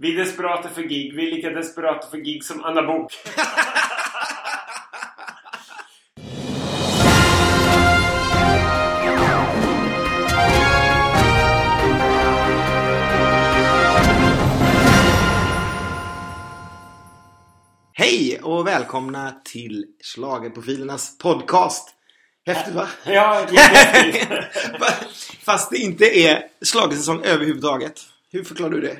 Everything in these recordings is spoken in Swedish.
Vi är desperata för gig. Vi är lika desperata för gig som Anna Bok. Hej och välkomna till Schlagerprofilernas podcast. Häftigt va? Ja. Fast det inte är schlagersäsong överhuvudtaget. Hur förklarar du det?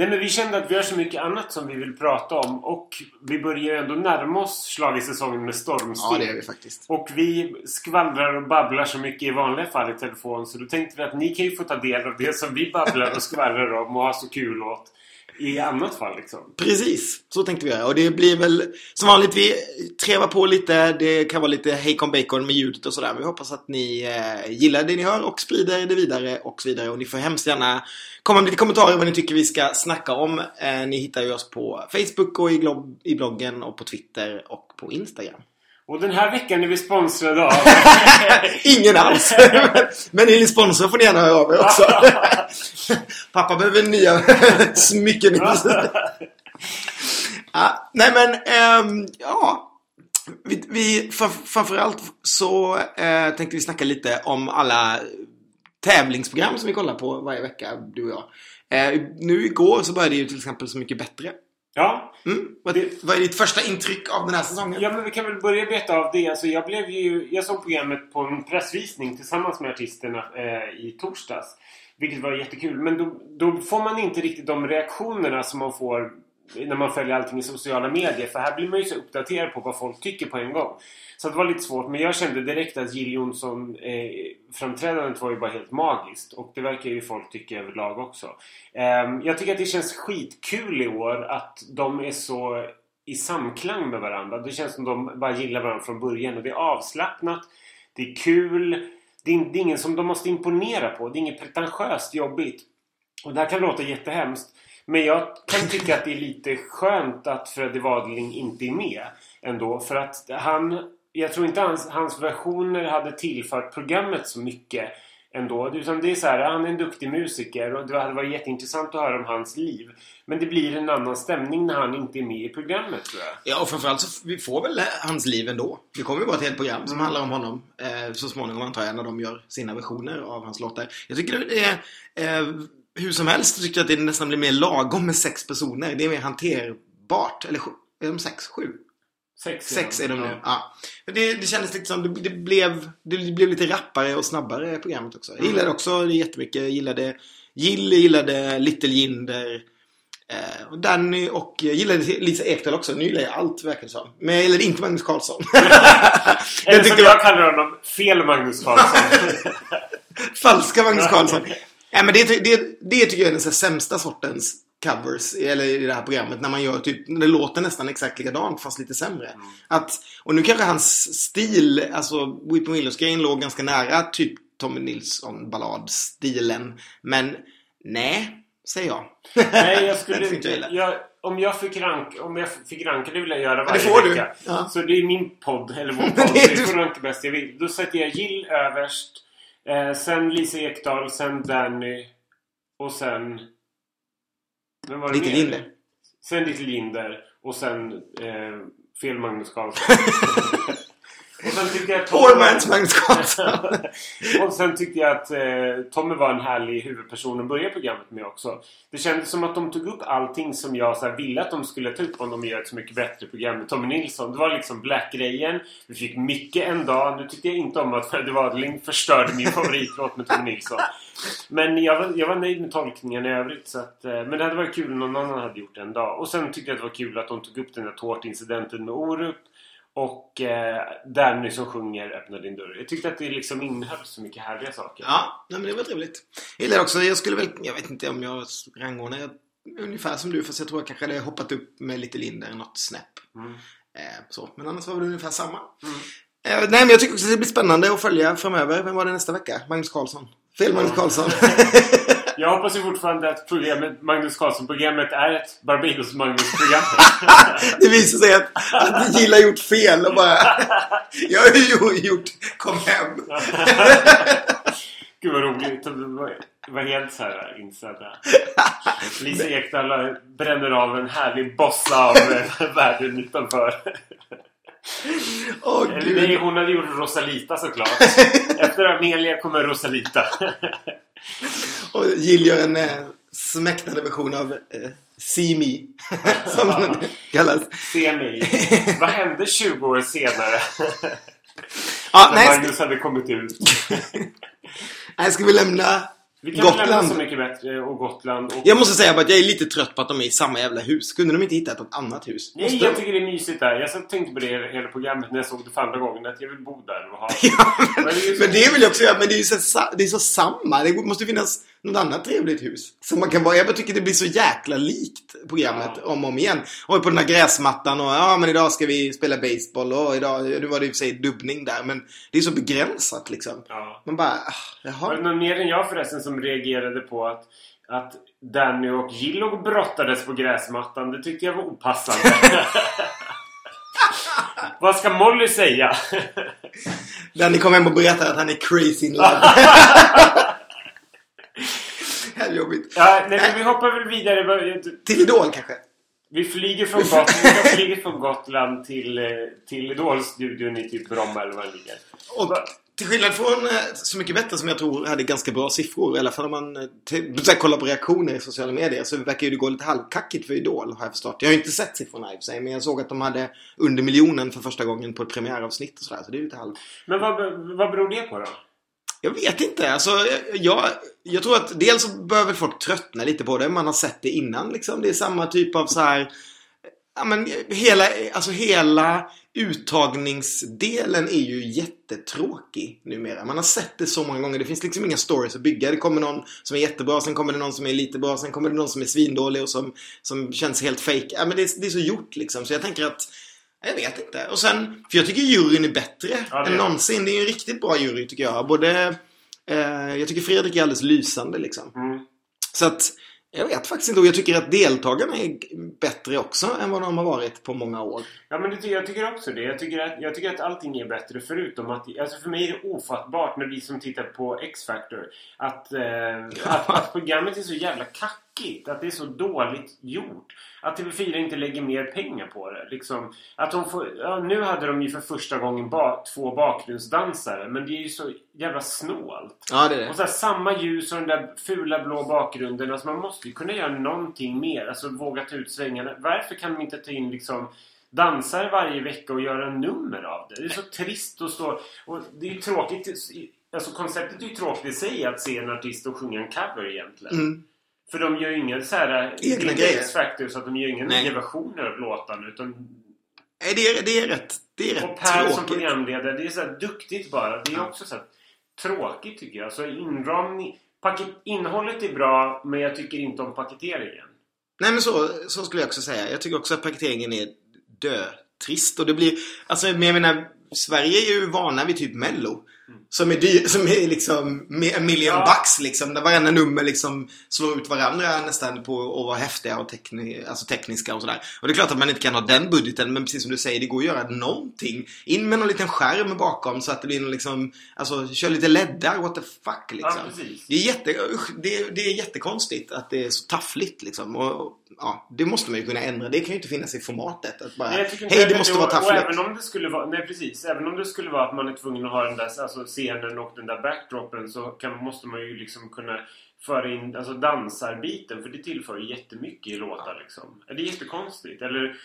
Nej men vi kände att vi har så mycket annat som vi vill prata om och vi börjar ändå närma oss schlagersäsongen med stormsteg. Ja, det är vi faktiskt. Och vi skvallrar och babblar så mycket i vanliga fall i telefon så då tänkte vi att ni kan ju få ta del av det som vi babblar och skvallrar om och har så kul åt i annat fall liksom. Precis, så tänkte vi göra. Och det blir väl som vanligt, vi trevar på lite. Det kan vara lite hejkon bacon med ljudet och sådär. Men vi hoppas att ni eh, gillar det ni hör och sprider det vidare och så vidare. Och ni får hemskt gärna komma med lite kommentarer vad ni tycker vi ska snacka om. Eh, ni hittar ju oss på Facebook och i, glob- i bloggen och på Twitter och på Instagram. Och den här veckan är vi sponsrade av... Ingen alls! Men är ni sponsor får ni gärna höra av er också. Pappa behöver nya smycken. ja, nej men, ehm, ja. Vi, vi, för, framförallt så eh, tänkte vi snacka lite om alla tävlingsprogram som vi kollar på varje vecka, du och jag. Eh, nu igår så började ju till exempel Så Mycket Bättre. Ja, Mm. Vad, vad är ditt första intryck av den här säsongen? Ja men vi kan väl börja beta av det. Alltså, jag, blev ju, jag såg programmet på en pressvisning tillsammans med artisterna eh, i torsdags. Vilket var jättekul. Men då, då får man inte riktigt de reaktionerna som man får när man följer allting i sociala medier. För här blir man ju så uppdaterad på vad folk tycker på en gång. Så det var lite svårt. Men jag kände direkt att Jill Johnson eh, framträdandet var ju bara helt magiskt. Och det verkar ju folk tycka överlag också. Eh, jag tycker att det känns skitkul i år att de är så i samklang med varandra. Det känns som de bara gillar varandra från början. Och det är avslappnat. Det är kul. Det är, det är ingen som de måste imponera på. Det är inget pretentiöst jobbigt. Och det här kan låta jättehemskt. Men jag kan tycka att det är lite skönt att Freddy Wadling inte är med ändå. För att han... Jag tror inte hans, hans versioner hade tillfört programmet så mycket ändå. Utan det är så här, han är en duktig musiker och det hade varit jätteintressant att höra om hans liv. Men det blir en annan stämning när han inte är med i programmet tror jag. Ja, och framförallt så vi får väl hans liv ändå. Det kommer ju vara ett helt program som handlar om honom eh, så småningom antar jag när de gör sina versioner av hans låtar. Jag tycker det är eh, hur som helst tycker jag att det nästan blir mer lagom med sex personer. Det är mer hanterbart. Eller sju, är de sex? Sju? Sex, Sex är de nu. Ja. Ja. Det, det kändes lite som, det, det, blev, det blev lite rappare och snabbare programmet också. Jag gillade också det jättemycket. Jag gillade Jill, gillade Little Jinder. Eh, och Danny och jag gillade Lisa Ekdahl också. Nu gillar jag allt verkar det som. Men jag gillade inte Magnus Carlsson. Eller som jag kallar honom, fel Magnus Carlsson. Falska Magnus Carlsson. Ja, men det, det, det tycker jag är den sämsta sortens covers eller i det här programmet när man gör typ, det låter nästan exakt likadant fast lite sämre. Att, och nu kanske hans stil, alltså Whitney Williams-grejen låg ganska nära typ Tommy Nilsson ballad-stilen. Men nej, säger jag. Nej, jag skulle inte... jag om, jag fick rank, om jag fick ranka, det vill jag göra varje du. vecka. Ja. Så det är min podd, eller vår podd. det är får ranka bäst jag vill. Då sätter jag Jill överst. Eh, sen Lisa Ekdahl, sen Danny. Och sen... Vem var det Little mer? Jinder. Sen Little Jinder. Och sen eh, fel Magnus Carlsson. och sen tyckte jag... Poor man's Magnus Carlsson. och sen tyckte jag att eh, Tommy var en härlig huvudperson att börja programmet med också. Det kändes som att de tog upp allting som jag så här, ville att de skulle ta upp om de gör ett så mycket bättre program med Tommy Nilsson. Det var liksom Black-grejen. Vi fick mycket en dag. Nu tyckte jag inte om att Freddy Wadling förstörde min favoritlåt med Tommy Nilsson. Men jag var, jag var nöjd med tolkningen i övrigt. Så att, eh, men det hade varit kul om någon annan hade gjort det en dag. Och sen tyckte jag att det var kul att de tog upp den här tårtincidenten med Orup. Och eh, Danny som sjunger Öppna din dörr. Jag tyckte att det liksom innehöll så mycket härliga saker. Ja, nej, men det var trevligt. Jag gillar också, jag skulle väl, jag vet inte om jag rangordnar ungefär som du, fast jag tror jag kanske hade hoppat upp med lite Linder, något snäpp. Mm. Eh, så. Men annars var det ungefär samma. Mm. Eh, nej, men jag tycker också att det blir spännande att följa framöver. Vem var det nästa vecka? Magnus Carlsson. Fel Magnus Carlsson. Jag hoppas ju fortfarande att programmet, Magnus Carlsson-programmet är ett Barbados-Magnus-program. det visar sig att, att Jill har gjort fel och bara... jag har ju gjort Kom hem. Gud vad roligt. var helt så här insedda. Lisa Ekdahl bränner av en härlig bossa av eh, världen utanför. Eller gud. nej, hon hade gjort Rosalita såklart. Efter Amelia kommer Rosalita. Och Jill gör en eh, smäktande version av eh, See Me. Som den kallas. Se mig. Vad hände 20 år senare? Ja, När nej, Magnus hade kommit ut. nej, ska vi lämna Vi kan lämna Gotland? Så mycket bättre och Gotland. Och... Jag måste säga att jag är lite trött på att de är i samma jävla hus. Kunde de inte hitta ett annat hus? Nej, Måste jag de? tycker det är mysigt där. Jag tänkte på det hela programmet när jag såg det för andra gången. Att jag vill bo där och ha... Ja, men, Men det men det vill jag också göra. Men det är ju så, det är så samma. Det måste finnas något annat trevligt hus. Som man kan vara. Jag bara tycker det blir så jäkla likt programmet Ja. om och om igen. Och på den här gräsmattan och ja men idag ska vi spela baseball och idag, nu var det i och för sig dubbning där. Men det är så begränsat liksom. Ja. Man bara, ah, Var det jaha. någon mer än jag förresten som reagerade på att, att Danny och och brottades på gräsmattan? Det tyckte jag var opassande. Vad ska Molly säga? Danny kom hem och berättade att han är crazy in love. Här jobbigt. ja, nej, men vi hoppar väl vidare. Till Idol kanske? Vi flyger från Gotland, vi flyger från Gotland till, eh, till Idol-studion i typ Bromma eller var den ligger. Och till skillnad från eh, Så mycket bättre som jag tror hade ganska bra siffror. I alla fall om man eh, här, kollar på reaktioner i sociala medier så verkar ju det gå lite halvkackigt för Idol har jag förstått. Jag har inte sett siffrorna i och för sig men jag såg att de hade under miljonen för första gången på ett premiäravsnitt och sådär. Så det är lite halv... Men vad, vad beror det på då? Jag vet inte. Alltså, jag, jag tror att dels så behöver väl folk tröttna lite på det. Man har sett det innan liksom. Det är samma typ av så här... Ja men hela, alltså hela uttagningsdelen är ju jättetråkig numera. Man har sett det så många gånger. Det finns liksom inga stories att bygga. Det kommer någon som är jättebra, sen kommer det någon som är lite bra, sen kommer det någon som är svindålig och som, som känns helt fake. Ja men det, det är så gjort liksom. Så jag tänker att jag vet inte. Och sen, för jag tycker juryn är bättre Ja, än någonsin. Det är ju en riktigt bra jury tycker jag. Både, eh, jag tycker Fredrik är alldeles lysande liksom. Mm. Så att, jag vet faktiskt inte. Och jag tycker att deltagarna är bättre också än vad de har varit på många år. Ja men det, jag tycker också det. Jag tycker, att, jag tycker att allting är bättre förutom att... Alltså för mig är det ofattbart när vi som tittar på X-Factor att, eh, att, att programmet är så jävla kackigt. Att det är så dåligt gjort. Att TV4 inte lägger mer pengar på det. Liksom, att de får, ja, nu hade de ju för första gången ba, två bakgrundsdansare. Men det är ju så jävla snålt. Ja, det är Och så här, samma ljus och den där fula blå bakgrunden. Alltså man måste ju kunna göra någonting mer. Alltså våga ta ut svängarna. Varför kan de inte ta in liksom dansare varje vecka och göra nummer av det? Det är så trist att stå... Och det är ju tråkigt. Alltså konceptet är ju tråkigt i sig att se en artist och sjunga en cover egentligen. Mm. För de gör ju inga så här... är Egna grejer. Så att de gör inga Nej. nya versioner av låtarna. Utan Nej, det är, det är rätt, det är rätt och Per som tråkigt. programledare, det är så här duktigt bara. Det är också så här tråkigt tycker jag. Så inramning... Paket, innehållet är bra, men jag tycker inte om paketeringen. Nej men så, så skulle jag också säga. Jag tycker också att paketeringen är dötrist. Och det blir, alltså men jag menar, Sverige är ju vana vid typ Mello. Som är, dyr, som är liksom en million Ja. bucks liksom. Där varenda nummer liksom slår ut varandra nästan på att vara häftiga och tekni, alltså tekniska och sådär. Och det är klart att man inte kan ha den budgeten. Men precis som du säger, det går att göra någonting. In med någon liten skärm bakom så att det blir någon liksom, alltså kör lite leddar, what the fuck liksom. Ja. Det är, jätte, det, är, det är jättekonstigt att det är så taffligt liksom. Och, ja, det måste man ju kunna ändra. Det kan ju inte finnas i formatet. Att bara, Nej, hej det måste och, vara taffligt. även om det skulle vara... Nej, precis. Även om det skulle vara att man är tvungen att ha den där alltså, scenen och den där backdropen så kan, måste man ju liksom kunna föra in alltså, dansarbiten. För det tillför ju jättemycket i låtar liksom. Det är jättekonstigt. Eller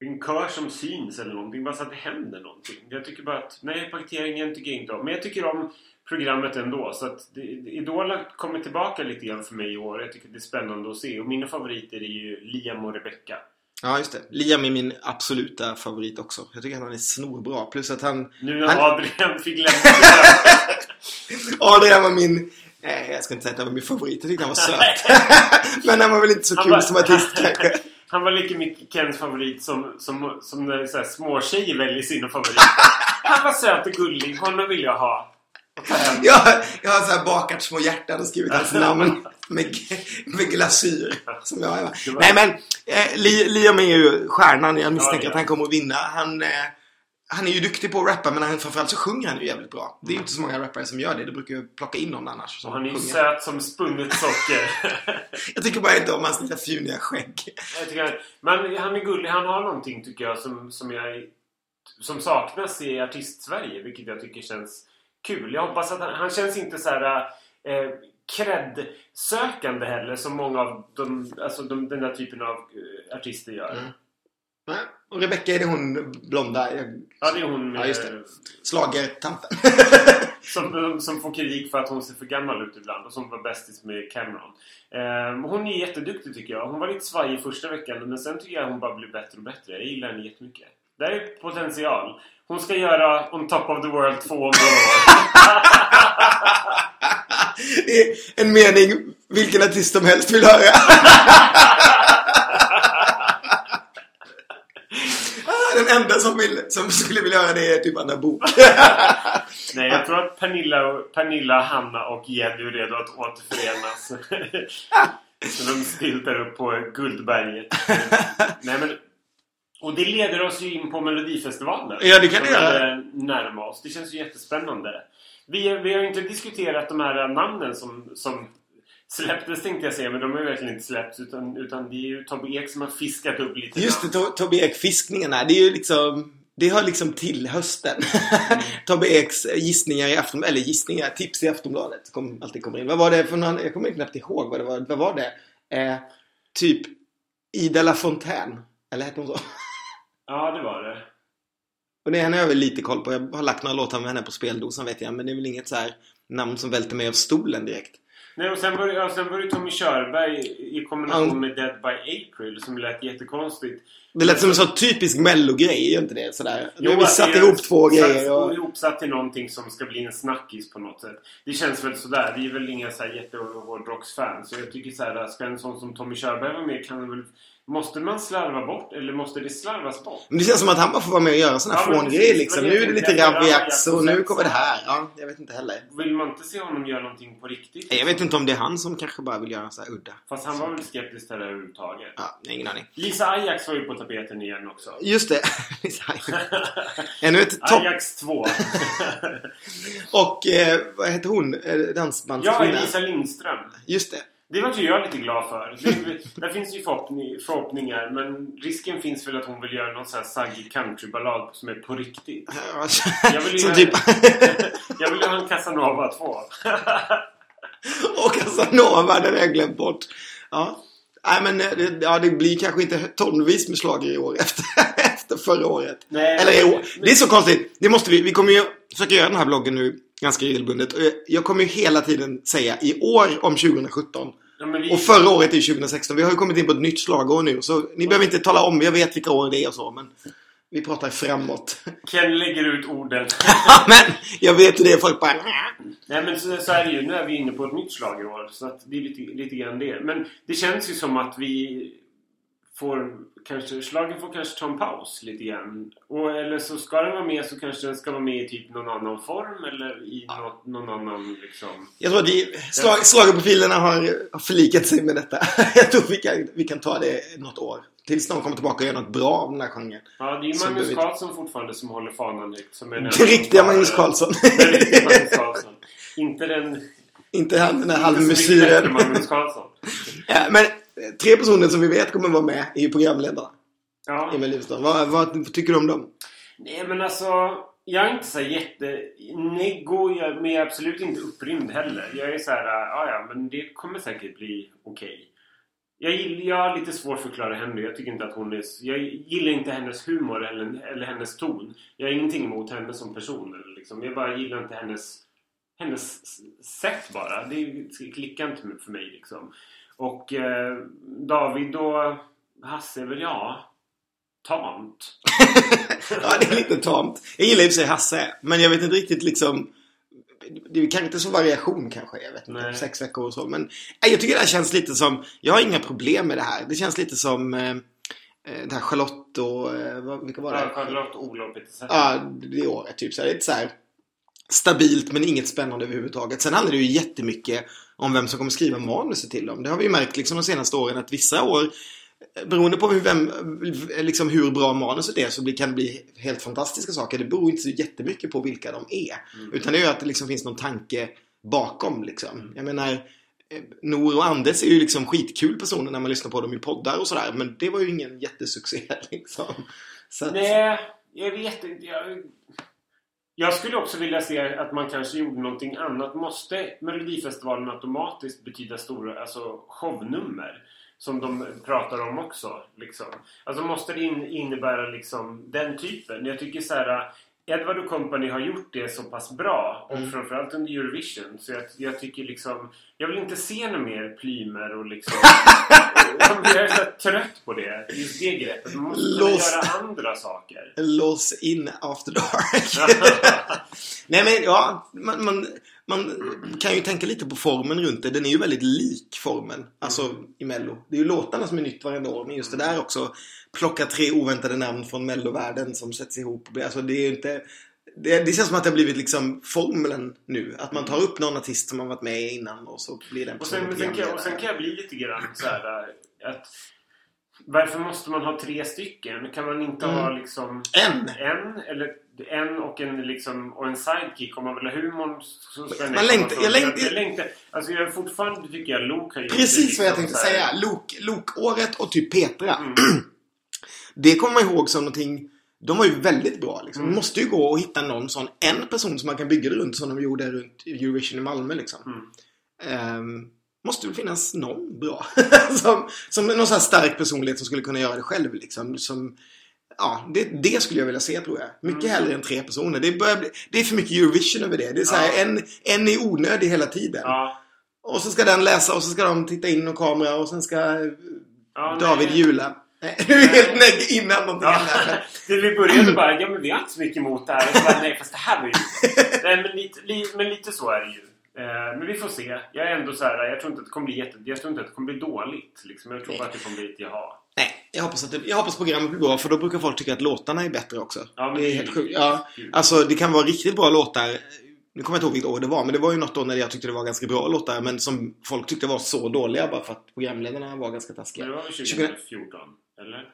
en kör som syns eller någonting. Bara så att det händer någonting. Jag tycker bara att... Nej, paketeringen tycker jag inte om. Men jag tycker om programmet ändå. Så att det, Idol har kommit tillbaka lite grann för mig i år. Jag tycker det är spännande att se. Och mina favoriter är ju Liam och Rebecca. Ja, just det. Liam är min absoluta favorit också. Jag tycker att han är snorbra. Plus att han... Nu när Han- Adrian fick lämna. Adrian var min... Nej, jag ska inte säga att han var min favorit. Jag tyckte han var söt. Men han var väl inte så Han kul var- som artist kanske. Han var lika mycket Kens favorit som, som, som när så här, småtjejer väljer sina favoriter. Han var söt och gullig. Honom vill jag ha. Jag, jag har så här bakat små hjärtan och skrivit hans namn med, med glasyr. Som jag är. Nej men, eh, Li- Liam är ju stjärnan. Jag misstänker Ja, ja. att han kommer att vinna. Han, eh, han är ju duktig på att rappa men han, framförallt så sjunger han ju jävligt bra. Det är ju inte så många rappare som gör det. Det brukar ju plocka in någon annars. Som han är ju söt som spunnet socker. Jag tycker bara inte om hans lilla fjuniga skägg. Jag tycker han, men han är gullig. Han har någonting tycker jag som, som, jag, som saknas i artist-Sverige. Vilket jag tycker känns kul. Jag hoppas att han, han känns inte så här eh, cred-sökande heller som många av de, alltså de, den där typen av eh, artister gör. Mm. Nej. Och Rebecca är det hon blonda Ja, det är hon med, Ja, just det. schlagertanten. som, som får kritik för att hon ser för gammal ut ibland och som var bästis med Cameron. Eh, hon är jätteduktig tycker jag. Hon var lite svajig första veckan men sen tycker jag hon bara blir bättre och bättre. Jag gillar henne jättemycket. Det här är potential. Hon ska göra On Top of the World 2 om några år. det är en mening vilken artist som helst vill höra. Den enda som, vill, som skulle vilja höra det är typ Anna Bok. Nej, jag tror att Pernilla, Pernilla, Hanna och Jenny är redo att återförenas. Så de stiltar upp på Guldberget. Nej, men, och det leder oss ju in på Melodifestivalen. Ja, det kan det göra. är närma oss. Det känns ju jättespännande. Vi, vi har ju inte diskuterat de här namnen som, som släpptes tänkte jag säga, men de har ju verkligen inte släppts. Utan, utan det är ju Tobbe Ek som har fiskat upp lite Just det, namn. To- Tobbe Ek-fiskningen här. Det är ju liksom... Det hör liksom till hösten. Tobbe Eks gissningar i Aftonbladet, eller gissningar, tips i Aftonbladet kom, alltid kommer in. Vad var det för någon, jag kommer knappt ihåg vad det var. Vad var det? Eh, typ Ida LaFontaine. Eller hette hon så? Ja, det var det. Och det henne har jag väl lite koll på. Jag har lagt några låtar med henne på speldosan vet jag. Men det är väl inget så här namn som välter mig av stolen direkt. Nej, och sen var, det, ja, sen var det Tommy Körberg i kombination Ja. med Dead by April som lät jättekonstigt. Det lät som en så typisk mellogrej, gör inte det? Sådär. Har vi att satt det är ihop två satt- grejer. Och... Ihopsatt till någonting som ska bli en snackis på något sätt. Det känns väl sådär. Vi är väl inga så här jättehårdrocksfans. Så jag tycker såhär, ska en sån som Tommy Körberg vara med kan väl... Måste man slarva bort? Eller måste det slarvas bort? Men det känns som att han bara får vara med och göra här Ja, fångrejer liksom. Nu är det lite var och nu kommer det här. Ja, jag vet inte heller. Vill man inte se honom göra någonting på riktigt? Jag vet inte om det är han som kanske bara vill göra så här udda. Fast han var väl skeptisk till det överhuvudtaget. Ja, ingen aning. Lisa Ajax var ju på tapeten igen också. Just det. Ännu ett topp. Ajax 2. Och eh, vad heter hon? Eh, ja, Dansbandskvinna? Lisa Lindström. Just det. Det var ju jag lite glad för. Det, där finns ju förhoppning, förhoppningar men risken finns väl att hon vill göra någon sån här saggig countryballad som är på riktigt. Jag vill ju typ... Jag vill ju ha en Casanova 2. och Casanova, den har jag glömt bort. Ja. Nej men eh, det, ja, det blir kanske inte tonvis med slager i år efter, efter förra året. Nej, Eller i men- år. Det är så konstigt. Det måste vi. Vi kommer ju försöka göra den här bloggen nu ganska regelbundet. Jag- kommer ju hela tiden säga i år om 2017. Ja, vi, Och förra året är 2016. Vi har ju kommit in på ett nytt slagår nu. Så ni behöver inte tala om. Jag vet vilka år det är och så. Men vi pratar framåt. Ken lägger ut orden. men jag vet hur det. Folk bara... Nej men så, så är det ju. Nu är vi inne på ett nytt schlagerår. Så att det är lite, lite grann det. Men det känns ju som att vi får kanske... Schlager får kanske ta en paus lite grann. Och, eller så ska den vara med så kanske den ska vara med i typ någon annan form. Eller i något, någon annan liksom... Jag tror att slag, slagerprofilerna har, har förlikat sig med detta. Jag tror vi kan, vi kan ta det något år. Tills någon kommer tillbaka och gör något bra av den här genren. Ja, det är ju Magnus. Carlsson fortfarande som håller fanan högt. Som är den riktiga Magnus Carlsson. Den riktiga Magnus Carlsson. Inte den... Inte han den här halvmesyren. Magnus Carlsson. Ja, men tre personer som vi vet kommer vara med är ju programledarna Ja. i Melodifestivalen. Vad, vad tycker du om dem? Nej men alltså... Jag är inte så jätte... Nego, jag- men jag är absolut inte upprymd heller. Jag är så här, ja ja men det kommer säkert bli okej. Jag, gill- jag har lite svårt att förklara henne. Jag tycker inte att hon är... Jag gillar inte hennes humor eller, eller hennes ton. Jag har ingenting emot henne som person. Eller liksom. Jag bara gillar inte hennes... Hennes sätt bara. Det klickar inte för mig liksom. Och eh, David och Hasse är väl ja... Tamt. Ja, det är lite tamt. Jag gillar i och för sig Hasse, men jag vet inte riktigt liksom... Det är kanske inte så variation kanske, jag vet inte. Nej. Sex veckor och så. Men nej, jag tycker det här känns lite som... Jag har inga problem med det här. Det känns lite som... Eh, eh, det här Charlotte och... Eh, vad- vilka var det? Ja, Charlotte, Ola och Peter Zetterberg. Ja, det året typ. Så här, lite så här stabilt men inget spännande överhuvudtaget. Sen handlar det ju jättemycket om vem som kommer skriva manuset till dem. Det har vi ju märkt liksom de senaste åren att vissa år beroende på hur, vem, liksom hur bra manuset är så kan det bli helt fantastiska saker. Det beror inte så jättemycket på vilka de är. Mm. Utan det är ju att det liksom finns någon tanke bakom liksom. Jag menar eh, Nor och Anders är ju liksom skitkul personer när man lyssnar på dem i poddar och sådär. Men det var ju ingen jättesuccé liksom. Att, Nej, jag vet inte. Jag, jag skulle också vilja se att man kanske gjorde någonting annat. Måste Melodifestivalen automatiskt betyda stora alltså shownummer? Som de pratar om också. Liksom. Alltså måste det in, innebära liksom den typen? Jag tycker så här. Edward Company har gjort det så pass bra och Mm. framförallt under Eurovision så jag, jag tycker liksom Jag vill inte se något mer plymer och liksom Jag är så trött på det, just det greppet. Man måste Lås- göra andra saker. Lås in after dark. Nej men ja, man, man, man kan ju tänka lite på formen runt det. Den är ju väldigt lik formen. Alltså i Mello. Det är ju låtarna som är nytt varenda år. Men just det där också. Plocka tre oväntade namn från Mellovärlden som sätts ihop. Alltså det är ju inte... Det, det känns som att det har blivit liksom formeln nu. Att man tar upp någon artist som har varit med innan och så blir den Och sen, sen, kan, jag- och sen kan jag bli lite grann så här att Varför måste man ha tre stycken? Kan man inte ha Mm. liksom En! en eller en och en liksom och en sidekick om man vill ha humorn så ska Man längtar- jag längtar- jag längtar Alltså jag fortfarande tycker jag Luke har gjort det Precis vad jag liksom tänkte säga. Lok, Lokåret och typ Petra. Mm. Det kommer man ihåg som någonting de var ju väldigt bra. Liksom. Mm. Måste ju gå att hitta någon sån, en person som man kan bygga det runt som de gjorde runt Eurovision i Malmö. Liksom. Mm. Ehm, måste det finnas någon bra. som, som någon sån här stark personlighet som skulle kunna göra det själv. Liksom. Som, ja, det, det skulle jag vilja se tror jag. Mycket Mm. hellre än tre personer. Det, bli, det är för mycket Eurovision över det. Det är så här, Ja. en, en är onödig hela tiden. Ja. Och så ska den läsa och så ska de titta in och kamera och sen ska Ja, David nej. jula. Du är helt negg innan någonting Ja. händer. Vi började bara, ja men vi har inte så mycket emot det här. Och så bara, nej fast det här var ju... Nej men lite, li, men lite så är det ju. Eh, men vi får se. Jag är ändå så här, jag tror inte att det kommer bli jätte, jag tror inte att det kommer bli dåligt. Liksom. Jag tror bara att det kommer bli ett jaha. Nej, jag hoppas, att det, jag hoppas programmet blir bra för då brukar folk tycka att låtarna är bättre också. Ja, men det är helt ju sjukt. Ja, alltså det kan vara riktigt bra låtar. Nu kommer jag inte ihåg vilket år det var, men det var ju något år när jag tyckte det var ganska bra låtar, men som folk tyckte var så dåliga bara för att programledarna var ganska Men taskiga. det var väl 2014? 2014? Eller?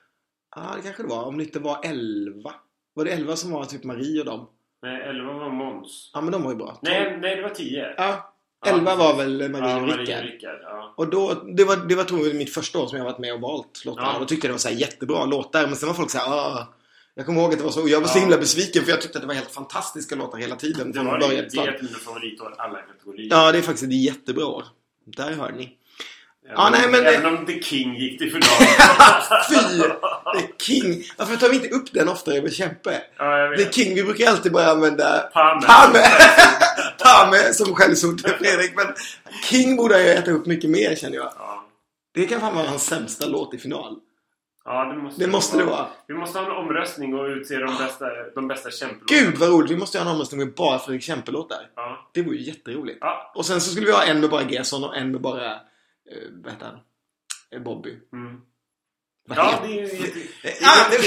Ja, det kanske det var. Om det inte var 11. Var det 11 som var typ Marie och dem? Nej, 11 var Måns. Ja, men de var ju bra. Nej, nej, det var 10. Ja, Ja, 11 var precis. väl Marie ja, och Marie Rickard. Rickard. Ja. Och då, det var, det var tror jag mitt första år som jag varit med och valt låtarna. Ja. Då tyckte jag det var så jättebra låtar. Men sen var folk så här, ah. Jag kommer ihåg att det var så, och jag var så Ja. himla besviken för jag tyckte att det var helt fantastiska låtar hela tiden. Det var det. Det är ett av mina favoritår alla kategorier. Ja, det är faktiskt ett jättebra år. Där hör ni. Även, Ja, nej, men det- även om The King gick till final. Fy! The King! Varför tar vi inte upp den oftare med Kämpe? ja, The. King, vi brukar alltid bara använda Palme. Palme! Palme som skällsord till Fredrik. Men King borde jag äta upp mycket mer känner jag. Ja. Det kan fan vara hans sämsta låt i final. Ja, det måste Det måste det vara. Vi måste ha en omröstning och utse de bästa, de bästa kämpelåtarna. Gud vad roligt! Vi måste göra en omröstning med bara Fredrik Kämpe-låtar. Ja. Det vore ju jätteroligt. Ja. Och sen så skulle vi ha en med bara Gerson och en med bara... Eh, vad heter han? Eh, Bobby. Mm. Vad Ja, det är ju. Ah, det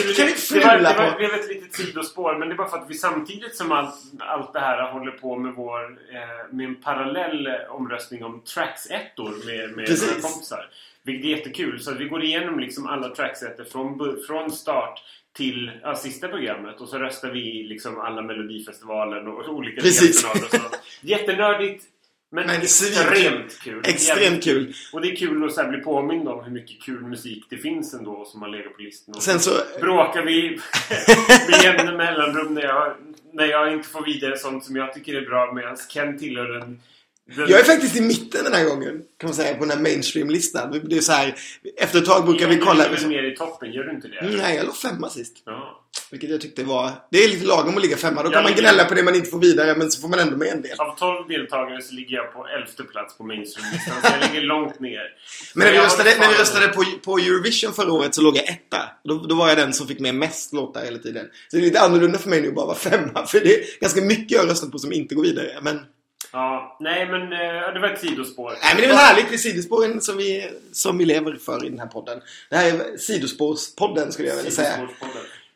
det- var- var- ett litet sidospår, men det är bara för att vi samtidigt som allt, allt det här håller på med vår... Eh, med en parallell omröstning om tracks-ettor med, med Precis. våra kompisar. Vilket är jättekul. Så vi går igenom liksom alla tracks-ettor från, bu- från start till ja, sista programmet och så röstar vi liksom alla Melodifestivalen och olika Precis. delfinaler och sånt. Jättenördigt men, Men extremt kul. Extremt kul. Och det är kul att så bli påmind om hur mycket kul musik det finns ändå som har legat på listan. Och Sen så... bråkar vi med jämna mellanrum när jag, när jag inte får vidare sånt som jag tycker är bra medan Ken tillhör den... Jag är faktiskt i mitten den här gången. Kan man säga på den här mainstream-listan. Det är så här... Efter ett tag brukar vi Du kolla... ligger väl mer i toppen, gör du inte det? Nej, jag låg femma sist. Ja. Vilket jag tyckte var... Det är lite lagom att ligga femma. Då Jag kan man ligger- gnälla på det man inte får vidare, men så får man ändå med en del. Av 12 deltagare så ligger jag på elfte plats på mainstream-listan. Så jag ligger långt ner. Men när vi jag röstade, när vi röstade på, på Eurovision förra året så låg jag etta. Då, då var jag den som fick med mest låtar hela tiden. Så det är lite annorlunda för mig nu att bara vara femma. För det är ganska mycket jag röstat på som inte går vidare. Men, Ja, nej men eh, det var ett sidospår. nej, men det är väl härligt med sidospåren som vi, som vi lever för i den här podden. Det här är sidospårspodden skulle jag vilja säga.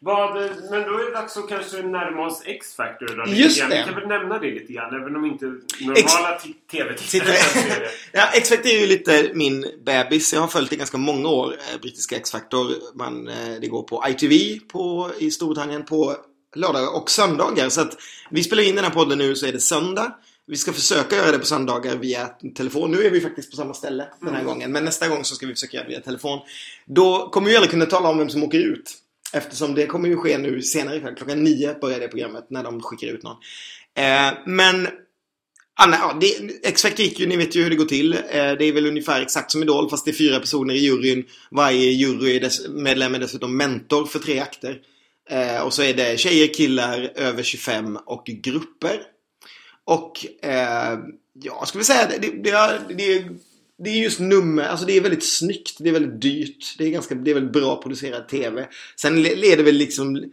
Vad, men då är det dags att kanske närma oss X-Factor då, Just det. Vi kan väl nämna det lite grann, även om inte normala TV-tittare det. Ja, X-Factor är ju lite min bebis. Jag har följt det ganska många år, eh, brittiska X-Factor. Eh, det går på ITV på, i Storbritannien på lördagar och söndagar. Så att vi spelar in den här podden nu så är det söndag. Vi ska försöka göra det på söndagar via telefon. Nu är vi faktiskt på samma ställe den här gången. Men nästa gång så ska vi försöka göra det via telefon. Då kommer vi aldrig kunna tala om vem som åker ut. Eftersom det kommer ju ske nu senare ikväll. Klockan nio börjar det programmet när de skickar ut någon. Eh, men Anna, ja, det, X-Factor gick ju, ni vet ju hur det går till. Eh, det är väl ungefär exakt som Idol fast det är fyra personer i juryn. Varje jurymedlem är dessutom mentor för tre akter. Eh, och så är det tjejer, killar, över 25 och grupper. Och eh, ja, ska vi säga det, det, det, är- det, är- det är just nummer, alltså det är väldigt snyggt, det är väldigt dyrt. Det är, ganska, det är väldigt bra producerad TV. Sen leder väl liksom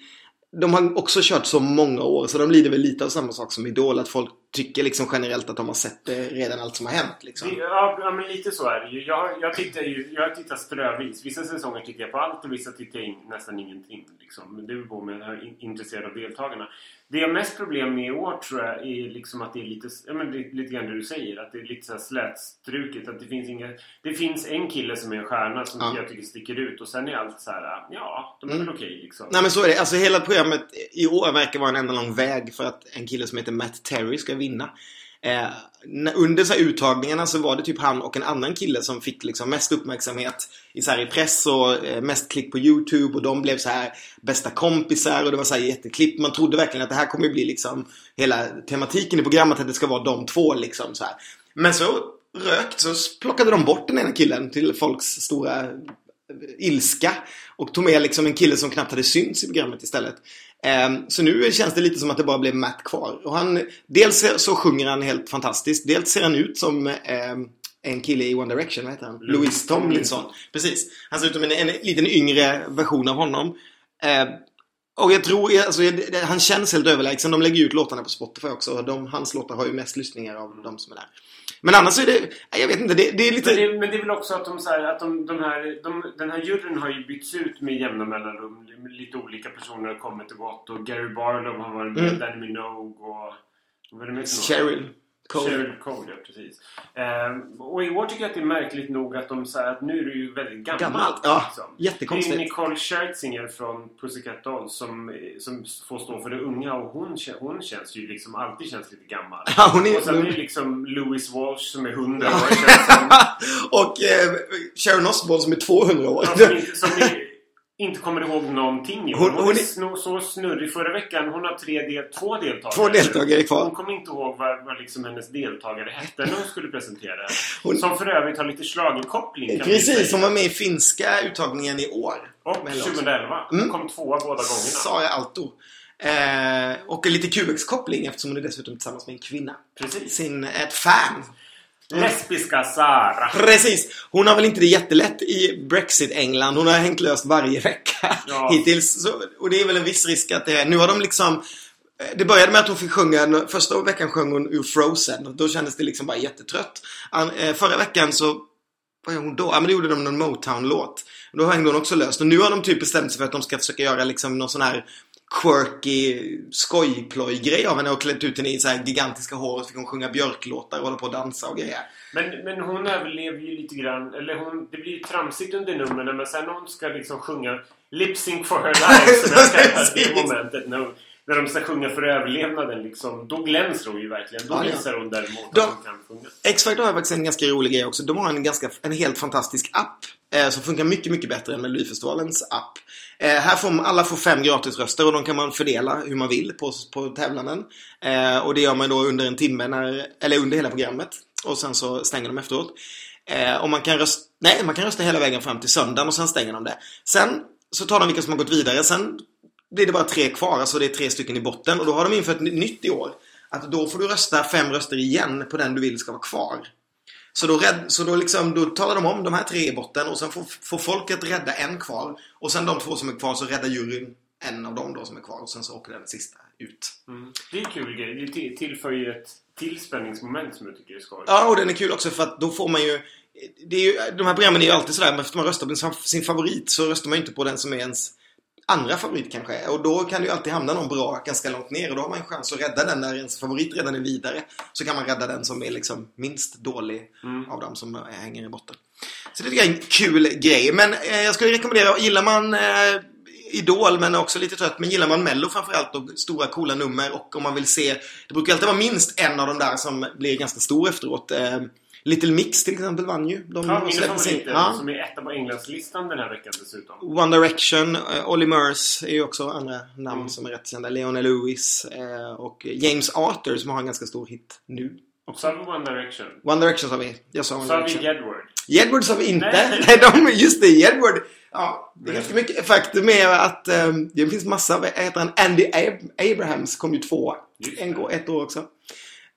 de har också kört så många år så de lider väl lite av samma sak som Idol. Att folk tycker liksom generellt att de har sett redan allt som har hänt. Liksom. Ja, men lite så är det ju. Jag, jag, tittar ju, jag tittar strövis. Vissa säsonger tittar jag på allt och vissa tittar jag in, nästan ingenting. Liksom. Men det beror på om jag är in- intresserad av deltagarna. Det jag har mest problem med i år tror jag är liksom att det är lite, ja, men det lite grann det du säger. Att det är lite så här slätstruket. Att det finns inga... Det finns en kille som är en stjärna som Ja. jag tycker sticker ut. Och sen är allt så här, ja, de är Mm. väl okej liksom. Nej men så är det. Alltså hela programmet i år verkar vara en enda lång väg för att en kille som heter Matt Terry ska vinna. Eh, under så här uttagningarna så var det typ han och en annan kille som fick liksom mest uppmärksamhet i, så här, i press och eh, mest klick på YouTube och de blev så här bästa kompisar och det var så här jätteklipp. Man trodde verkligen att det här kommer bli liksom hela tematiken i programmet att det ska vara de två liksom så här. Men så rökt så plockade de bort den ena killen till folks stora eh, ilska och tog med liksom en kille som knappt hade synts i programmet istället. Ehm, Så nu känns det lite som att det bara blev Matt kvar. Och han, dels så sjunger han helt fantastiskt. Dels ser han ut som ehm, en kille i One Direction, vad heter han? Louis Louis Tomlinson. Precis. Han ser ut som en, en liten yngre version av honom. Ehm, och jag tror, alltså, han känns helt överlägsen. De lägger ut låtarna på Spotify också. De, hans låtar har ju mest lyssningar av de som är där. Men annars är det, jag vet inte, det, det är lite... Men det, men det är väl också att, de, så här, att de, de här, de, den här juryn har ju bytts ut med jämna mellanrum. Lite olika personer har kommit och gått. Och Gary Barlow har varit med. Mm. Danny Minogue och... Vad är det med? Cheryl Cole, ja precis. Ehm, och i år tycker jag att det är märkligt nog att de säger att nu är du ju väldigt gammal. Gammalt, ja. liksom. Jättekonstigt. Det är Nicole Scherzinger från Pussycat Dolls som, som får stå för det unga och hon, hon känns ju liksom alltid känns lite gammal. Ja, hon är- och sen är det liksom Louis Walsh som är 100 år känns som, och eh, Sharon Osbourne som är 200 år. Ja, som, som inte kommer ihåg någonting. Hon- Hon, hon är så snurrig. Förra veckan hon har tre del, två deltagare. Två deltagare kvar. Hon kommer inte ihåg vad, vad liksom hennes deltagare hette när hon skulle presentera. Hon- Som för övrigt har lite schlagerkoppling Precis, som var med i finska uttagningen i år. Och Med också. 2011. Hon Mm. kom tvåa båda gångerna. Sa jag alto. Eh, och lite QX-koppling eftersom hon är dessutom tillsammans med en kvinna. Precis. Sin, ett fan. Lesbiska Sara. Precis! Hon har väl inte det jättelätt i Brexit-England. Hon har hängt löst varje vecka Ja. hittills. Så, och det är väl en viss risk att det är... Nu har de liksom... Det började med att hon fick sjunga, första veckan sjöng hon ur Frozen. Då kändes det liksom bara jättetrött. Eh, förra veckan så... Vad gör hon då? Ja men då gjorde de någon Motown-låt. Då hängde hon också löst. Och nu har de typ bestämt sig för att de ska försöka göra liksom någon sån här quirky skojploj-grej av henne och klätt ut henne i så här gigantiska hår och så fick hon sjunga björklåtar och hålla på och dansa och grejer. Men, men hon överlever ju lite grann. Eller hon, det blir ju tramsigt under numren. Men sen när hon ska liksom sjunga Lip Sync for her life. Som jag kallar det momentet. När, hon- när de ska sjunga för överlevnaden liksom. Då glänser hon ju verkligen. Då Ja, ja. visar hon däremot De- att hon kan sjunga. X-Factor har faktiskt en ganska rolig grej också. De har en, ganska, en helt fantastisk app. Eh, som funkar mycket, mycket bättre än Melodifestivalens app. Eh, här får man, alla får fem gratisröster och de kan man fördela hur man vill på, på tävlanden. Eh, och det gör man då under en timme, när, eller under hela programmet. Och sen så stänger de efteråt. Eh, och man kan rösta, nej, man kan rösta hela vägen fram till söndagen och sen stänger de det. Sen så tar de vilka som har gått vidare. Sen blir det bara tre kvar, alltså det är tre stycken i botten. Och då har de infört ny- nytt i år. Att då får du rösta fem röster igen på den du vill ska vara kvar. Så då, rädd, så då, liksom, då talar de om de här tre i botten och sen får, får folket rädda en kvar. Och sen de två som är kvar så räddar juryn en av dem då som är kvar och sen så åker den sista ut. Mm. Det är en kul grej. Det till- tillför ju ett till spänningsmoment som jag tycker är skoj. Ja, och den är kul också för att då får man ju... Det är ju de här programmen är ju alltid sådär, men efter man röstar på sin- sin favorit så röstar man ju inte på den som är ens andra favorit kanske. Och då kan det ju alltid hamna någon bra ganska långt ner och då har man en chans att rädda den när ens favorit redan är vidare. Så kan man rädda den som är liksom minst dålig Mm. av dem som hänger i botten. Så det är en kul grej. Men eh, jag skulle rekommendera, gillar man eh, Idol men också lite trött. Men gillar man Mello framförallt och stora coola nummer och om man vill se Det brukar alltid vara minst en av de där som blir ganska stor efteråt. Eh, Little Mix till exempel vann ju. De Ja, släppte sin- ja. som är etta på Englandslistan den här veckan dessutom. One Direction, eh, Olly Murs är ju också andra namn Mm. som är rätt kända. Leona Lewis eh, och James Arthur som har en ganska stor hit nu. Och har vi One Direction. One Direction sa vi. Jag sa One Så har vi Direction. Jedward. Jedward sa vi inte. Nej. Nej, de, just det, Jedward. Ja, det är ganska mycket. Faktum är att eh, det finns massa, vad heter han? Andy Ab- Abrahams kom ju två. En, ett år också.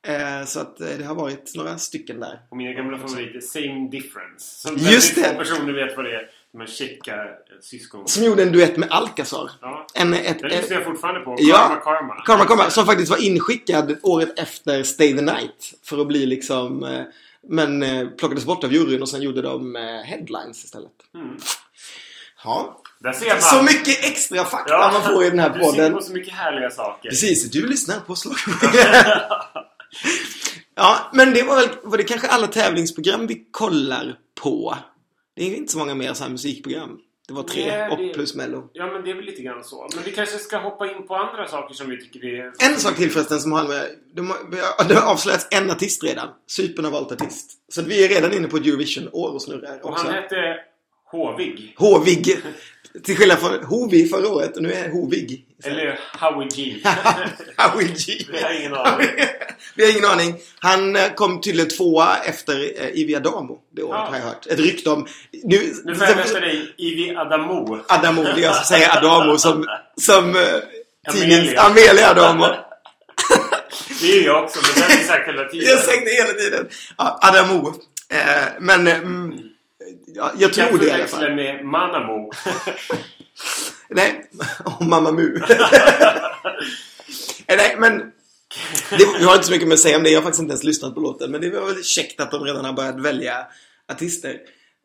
Eh, så att eh, det har varit några stycken där. Och mina gamla favoriter, Same Difference. Som Just det. få personer vet vad det är. De här tjecka eh, syskon. Som gjorde en duett med Alcazar. Ja. En, ett, Den lyssnar jag fortfarande på. Ja. Karma Karma. Karma Karma, som faktiskt var inskickad året efter Stay the Night. För att bli liksom... eh, Men plockades bort av juryn och sen gjorde de headlines istället. Mm. Ja. Där ser man. Så mycket extra fakta man får i den här Du podden. på så mycket härliga saker. Precis, du lyssnar på slag. ja, men det var väl var det kanske alla tävlingsprogram vi kollar på. Det är inte så många mer så här musikprogram. Det var tre Nej, det- och plus mello. Ja, men det är väl lite grann så. Men vi kanske ska hoppa in på andra saker som vi tycker är... En sak till förresten som har med... De har, det har avslöjats en artist redan. Cypern har valt artist. Så vi är redan inne på ett Eurovision-år och snurrar Och han hette Håvig. Hovig. Till skillnad från Hovi förra året och nu är Hovig. Eller Howie G. Howie G. Vi har ingen aning. Vi har ingen aning. Han eh, kom tydligen tvåa efter eh, Ivy Adamo det året Ja. har jag hört. Ett rykte om... Nu, Nu får jag vänta dig Ivi Adamo. Adamo, det är jag som säger Adamo som, som uh, tidningens Amelia. Adamo. Det är jag också, men det har vi sagt hela tiden. Jag har sagt det hela tiden. Ja, Adamo. Eh, men eh, mm, ja, jag Kan tror det i alla fall. med Manamo. Nej, och Mamma Mu. Nej, men det, vi har inte så mycket mer att säga om det. Jag har faktiskt inte ens lyssnat på låten. Men det var väl käckt att de redan har börjat välja artister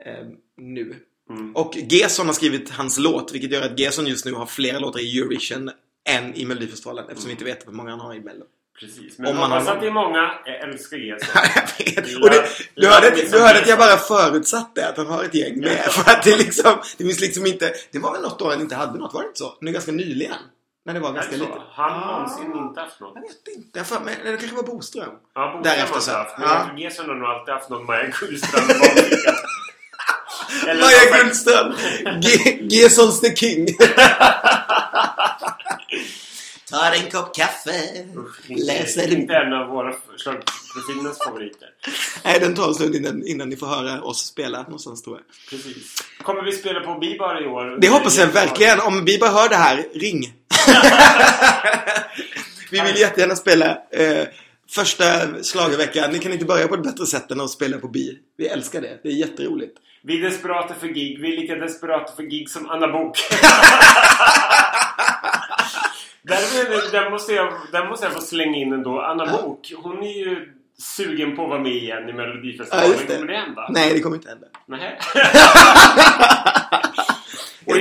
eh, nu. Mm. Och Gesson har skrivit hans låt, vilket gör att Gesson just nu har fler låtar i Eurovision än i Melodifestivalen eftersom vi inte vet hur många han har i Mello. Precis. Men Om man hoppas har- att det är många. Älskar Gesson. jag vet. Och det, du hörde, att, du hörde att jag bara förutsatte att han har ett gäng med. För att det liksom, det finns liksom inte, det var väl något år han inte hade något, var det inte så? Nu ganska nyligen. När det var ganska Alltså, lite. Han har någonsin inte haft något. Jag vet inte. Jag för, men, det kanske var Boström. Ja, Boström Därefter har så. haft. Men Ja. Gesson har nog alltid haft någon Maja Gullström Maja Gullström! Ge- Gessons the King! Ta dig en kopp kaffe. Usch, inte, Läser inte en av våra schlagerprofilens favoriter. Nej, den tar en stund innan, innan ni får höra oss spela någonstans tror jag. Precis. Kommer vi spela på Bibar i år? Det hoppas jag verkligen. Om vi bara hör det här, ring! vi vill jättegärna spela eh, första slagerveckan. Ni kan inte börja på ett bättre sätt än att spela på bi. Vi älskar det. Det är jätteroligt. Vi är desperata för gig. Vi är lika desperata för gig som Anna Bok. där, där, måste jag, där måste jag få slänga in ändå. Anna Ja. Bok, hon är ju sugen på att vara med igen i Ja, Melodifestivalen. just det. Kommer det hända? Nej, det kommer inte hända. Nej.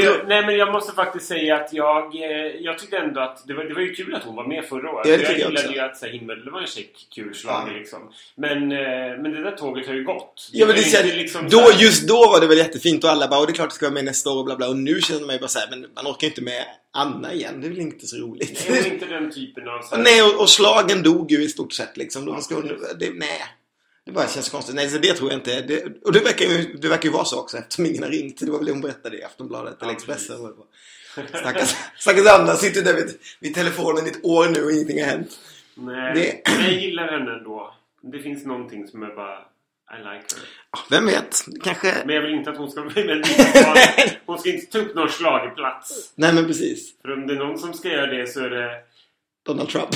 Jag, nej men jag måste faktiskt säga att jag, eh, jag tyckte ändå att det var, det var ju kul att hon var med förra året. Ja, det jag jag gillade ju att himmel, det var en check kul Ja. liksom. Men, eh, men det där tåget har ju gått. Ja, men det, inte liksom då, här- just då var det väl jättefint och alla bara och det är klart det ska vara med nästa år och bla bla och nu känner man ju bara såhär men man orkar ju inte med Anna igen. Det är väl inte så roligt. Det är inte den typen av... Så här, nej och, och slagen dog ju i stort sett liksom. Då ska hon, det, nej. Det bara känns konstigt. Nej, så det tror jag inte. Det, och det verkar, ju, det verkar ju vara så också eftersom ingen har ringt. Det var väl det hon berättade i Aftonbladet eller Expressen. Stackars, stackars Anna sitter där vid, vid telefonen i ett år nu och ingenting har hänt. nej, det- men jag gillar henne ändå. Det finns någonting som är bara... I like her. Vem vet? Kanske... Men jag vill inte att hon ska Melodifestivalen. Hon ska inte ta upp någon schlagerplats. Nej men precis. För om det är någon som ska göra det så är det... Donald Trump.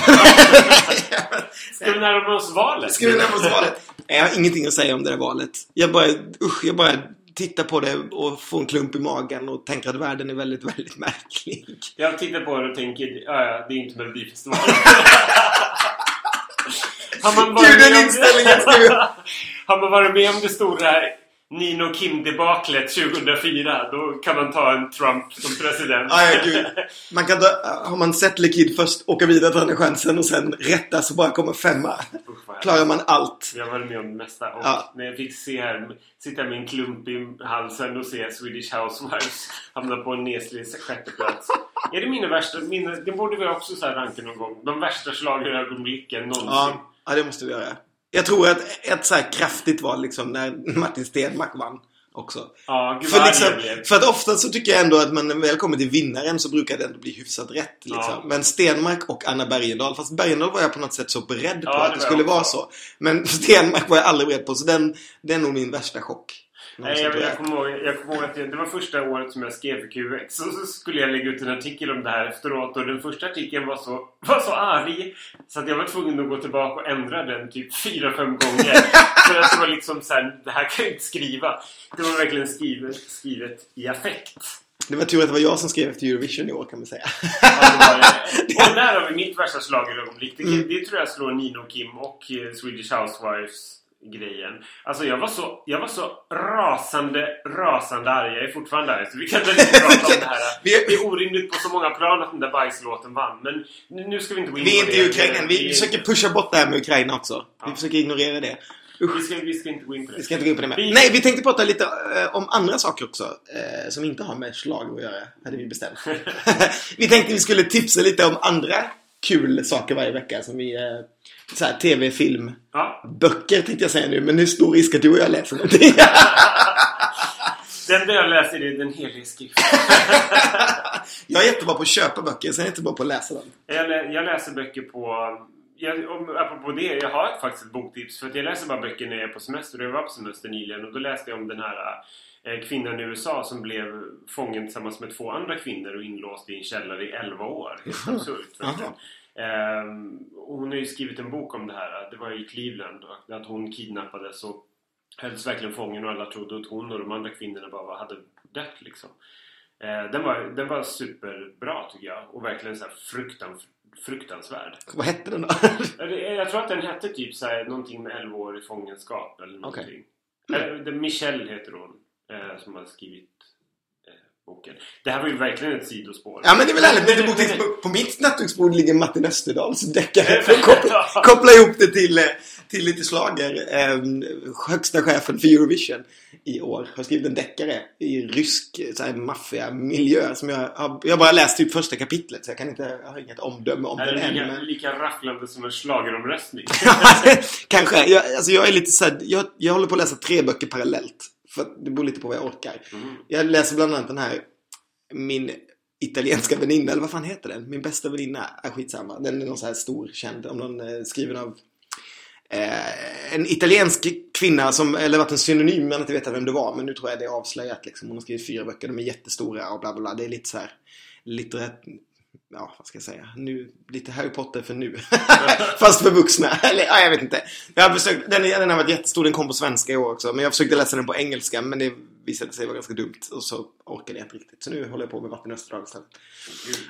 Ska vi närma oss valet? Ska vi närma oss valet? Jag har ingenting att säga om det där valet. Jag bara, usch, jag bara tittar på det och får en klump i magen och tänker att världen är väldigt, väldigt märklig. Jag tittar på det och tänker, ja, ja, det är inte Melodifestivalen. Har man varit Gud, den med om- inställningen ska vi ha. Har man varit med om det stora Nino Kim-debaklet 2004. Då kan man ta en Trump som president. Ah, ja, gud. Man kan ta, har man sett Lekid först åka vidare till andra chansen och sen rätta så bara kommer femma. Usch, Klarar man allt. Jag har varit med om det mesta. Och Ja. när jag fick se här, sitta med en klump i halsen och se Swedish Housewives hamna på en neslig sjätteplats. Är det mina värsta... Mina, det borde vi också så ranka någon gång. De värsta schlagerögonblicken någonsin. Ja, ja, det måste vi göra. Jag tror att ett så här kraftigt var liksom när Martin Stenmarck vann också. Ja, gud För, liksom, för att ofta så tycker jag ändå att man när väl kommer till vinnaren så brukar det ändå bli hyfsat rätt. Liksom. Ja. Men Stenmark och Anna Bergendahl, fast Bergendahl var jag på något sätt så beredd Ja, på att det skulle vara så. Men Stenmark var jag aldrig beredd på, så den, det är nog min värsta chock. Nej, jag, jag, kommer ihåg, jag kommer ihåg att det, det var första året som jag skrev för QX. Och så skulle jag lägga ut en artikel om det här efteråt. Och den första artikeln var så, var så arg. Så att jag var tvungen att gå tillbaka och ändra den typ fyra, fem gånger. för att det var liksom så här, det här kan jag inte skriva. Det var verkligen skrivet, skrivet i affekt. Det var tur att det var jag som skrev efter Eurovision i år kan man säga. Ja. Och där har vi mitt värsta schlagerögonblick. Det, Mm. det tror jag slår Nino Kim och eh, Swedish Housewives grejen. Alltså jag var så, jag var så rasande, rasande arg. Jag är fortfarande arg. Så vi kan väl inte prata om det här. Vi- Det är orimligt på så många plan att den där bajslåten vann. Men nu- ska vi inte gå in Vi är på inte det. i Ukraina. Vi försöker pusha bort det här med Ukraina också. Vi Ja. försöker ignorera det. Vi ska, vi ska inte gå in på det. Vi ska inte gå in på det med. Vi- Nej, vi tänkte prata lite eh, om andra saker också. Eh, som inte har med slag att göra, hade vi bestämt. vi tänkte vi skulle tipsa lite om andra kul saker varje vecka. Som vi... Eh, så här, TV, film, Ja. böcker tänkte jag säga nu. Men det är stor risk att du och jag läser någonting. Den jag läser är Den helige skrift. jag är jättebra på att köpa böcker, sen är jag inte bra på att läsa dem. Jag, jag läser böcker på... Jag, om, apropå det, jag har faktiskt ett boktips. För att jag läser bara böcker när jag är på semester. Och jag var på semester nyligen och då läste jag om den här kvinnan i USA som blev fången tillsammans med två andra kvinnor och inlåst i en källare i 11 år. Helt absurt. Ehm, hon har ju skrivit en bok om det här. Det var i Cleveland. Att hon kidnappades och hölls verkligen fången och alla trodde att hon och de andra kvinnorna bara hade dött liksom. Eh, den, var, den var superbra tycker jag. Och verkligen så här fruktan, fruktansvärd. Vad hette den då? Jag tror att den hette typ så här, någonting med 11 år i fångenskap eller någonting. Okej. Eller, det- Michelle heter hon. Eh, som har skrivit eh, boken. Det här var ju verkligen ett sidospår. ja men det är väl härligt. Men- men- På, på mitt nattduksbord ligger Martin Österdahls deckare. För att koppla, koppla ihop det till, eh, till lite slager. Eh, högsta chefen för Eurovision i år har skrivit en deckare i rysk eh, maffiamiljö. Som jag, har, jag bara läst typ första kapitlet så jag kan inte, jag har inget omdöme om Är den det än. lika, Men... lika rafflande som en schlageromröstning? Kanske. Jag, alltså jag är lite så här, jag, jag håller på att läsa tre böcker parallellt. För det beror lite på vad jag orkar. Mm. Jag läser bland annat den här Min italienska väninna, eller vad fan heter den? Min bästa väninna, är skitsamma. Den är någon så här stor, känd, om någon eh, skriven av eh, en italiensk kvinna som, eller varit en synonym, men inte vet vem det var. Men nu tror jag det är avslöjat liksom. Hon har skrivit fyra böcker, de är jättestora och bla bla bla. Det är lite så här litterärt, ja vad ska jag säga, nu, lite Harry Potter för nu. Fast för vuxna. Eller ja, jag vet inte. Jag har försökt, den, den har varit jättestor, den kom på svenska i år också. Men jag försökte läsa den på engelska, men det visade sig vara ganska dumt. Och så orkade jag inte riktigt. Så nu håller jag på med Martin Österdahl istället.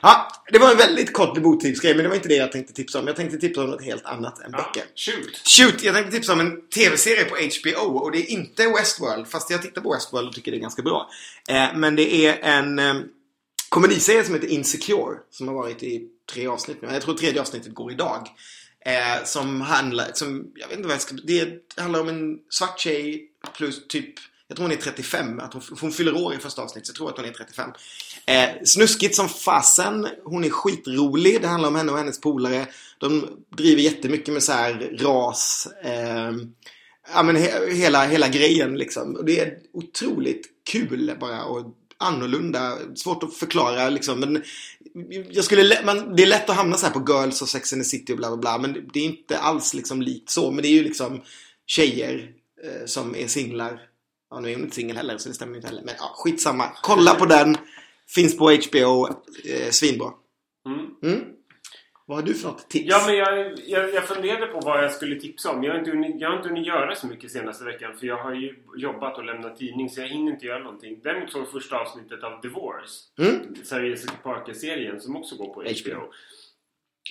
Ja, det var en väldigt kort boktivsgrej, men det var inte det jag tänkte tipsa om. Jag tänkte tipsa om något helt annat än Ja, böcker. shoot! Shoot, jag tänkte tipsa om en tv-serie på HBO och det är inte Westworld, fast jag tittar på Westworld och tycker det är ganska bra. Eh, men det är en Komediserien komediserie som heter Insecure, som har varit i tre avsnitt nu. Jag tror tredje avsnittet går idag. Eh, som handlar, som, jag vet inte vad jag ska, det handlar om en svart tjej plus typ jag tror hon är 35, att hon, hon fyller år i första avsnittet, så jag tror att hon är 35. Eh, snuskigt som fasen. Hon är skitrolig. Det handlar om henne och hennes polare. De driver jättemycket med så här ras. Eh, ja men he, hela, hela grejen liksom. Och det är otroligt kul bara och annorlunda. Svårt att förklara liksom. Men jag skulle, man, det är lätt att hamna så här på Girls och Sex and the City och bla bla bla. Men det, är inte alls liksom likt så. Men det är ju liksom tjejer eh, som är singlar. Ja, nu är hon inte singel heller så det stämmer inte heller. Men ja, skitsamma. Kolla på den. Finns på HBO. Eh, svinbra. Mm. Vad har du för något tips? Ja, men jag, jag, jag funderade på vad jag skulle tipsa om. Jag har, inte hunnit, jag har inte hunnit göra så mycket senaste veckan för jag har ju jobbat och lämnat tidning så jag hinner inte göra någonting. Däremot såg jag första avsnittet av Divorce. Mm. Sarah Jessica Parker-serien som också går på HBO. HBO.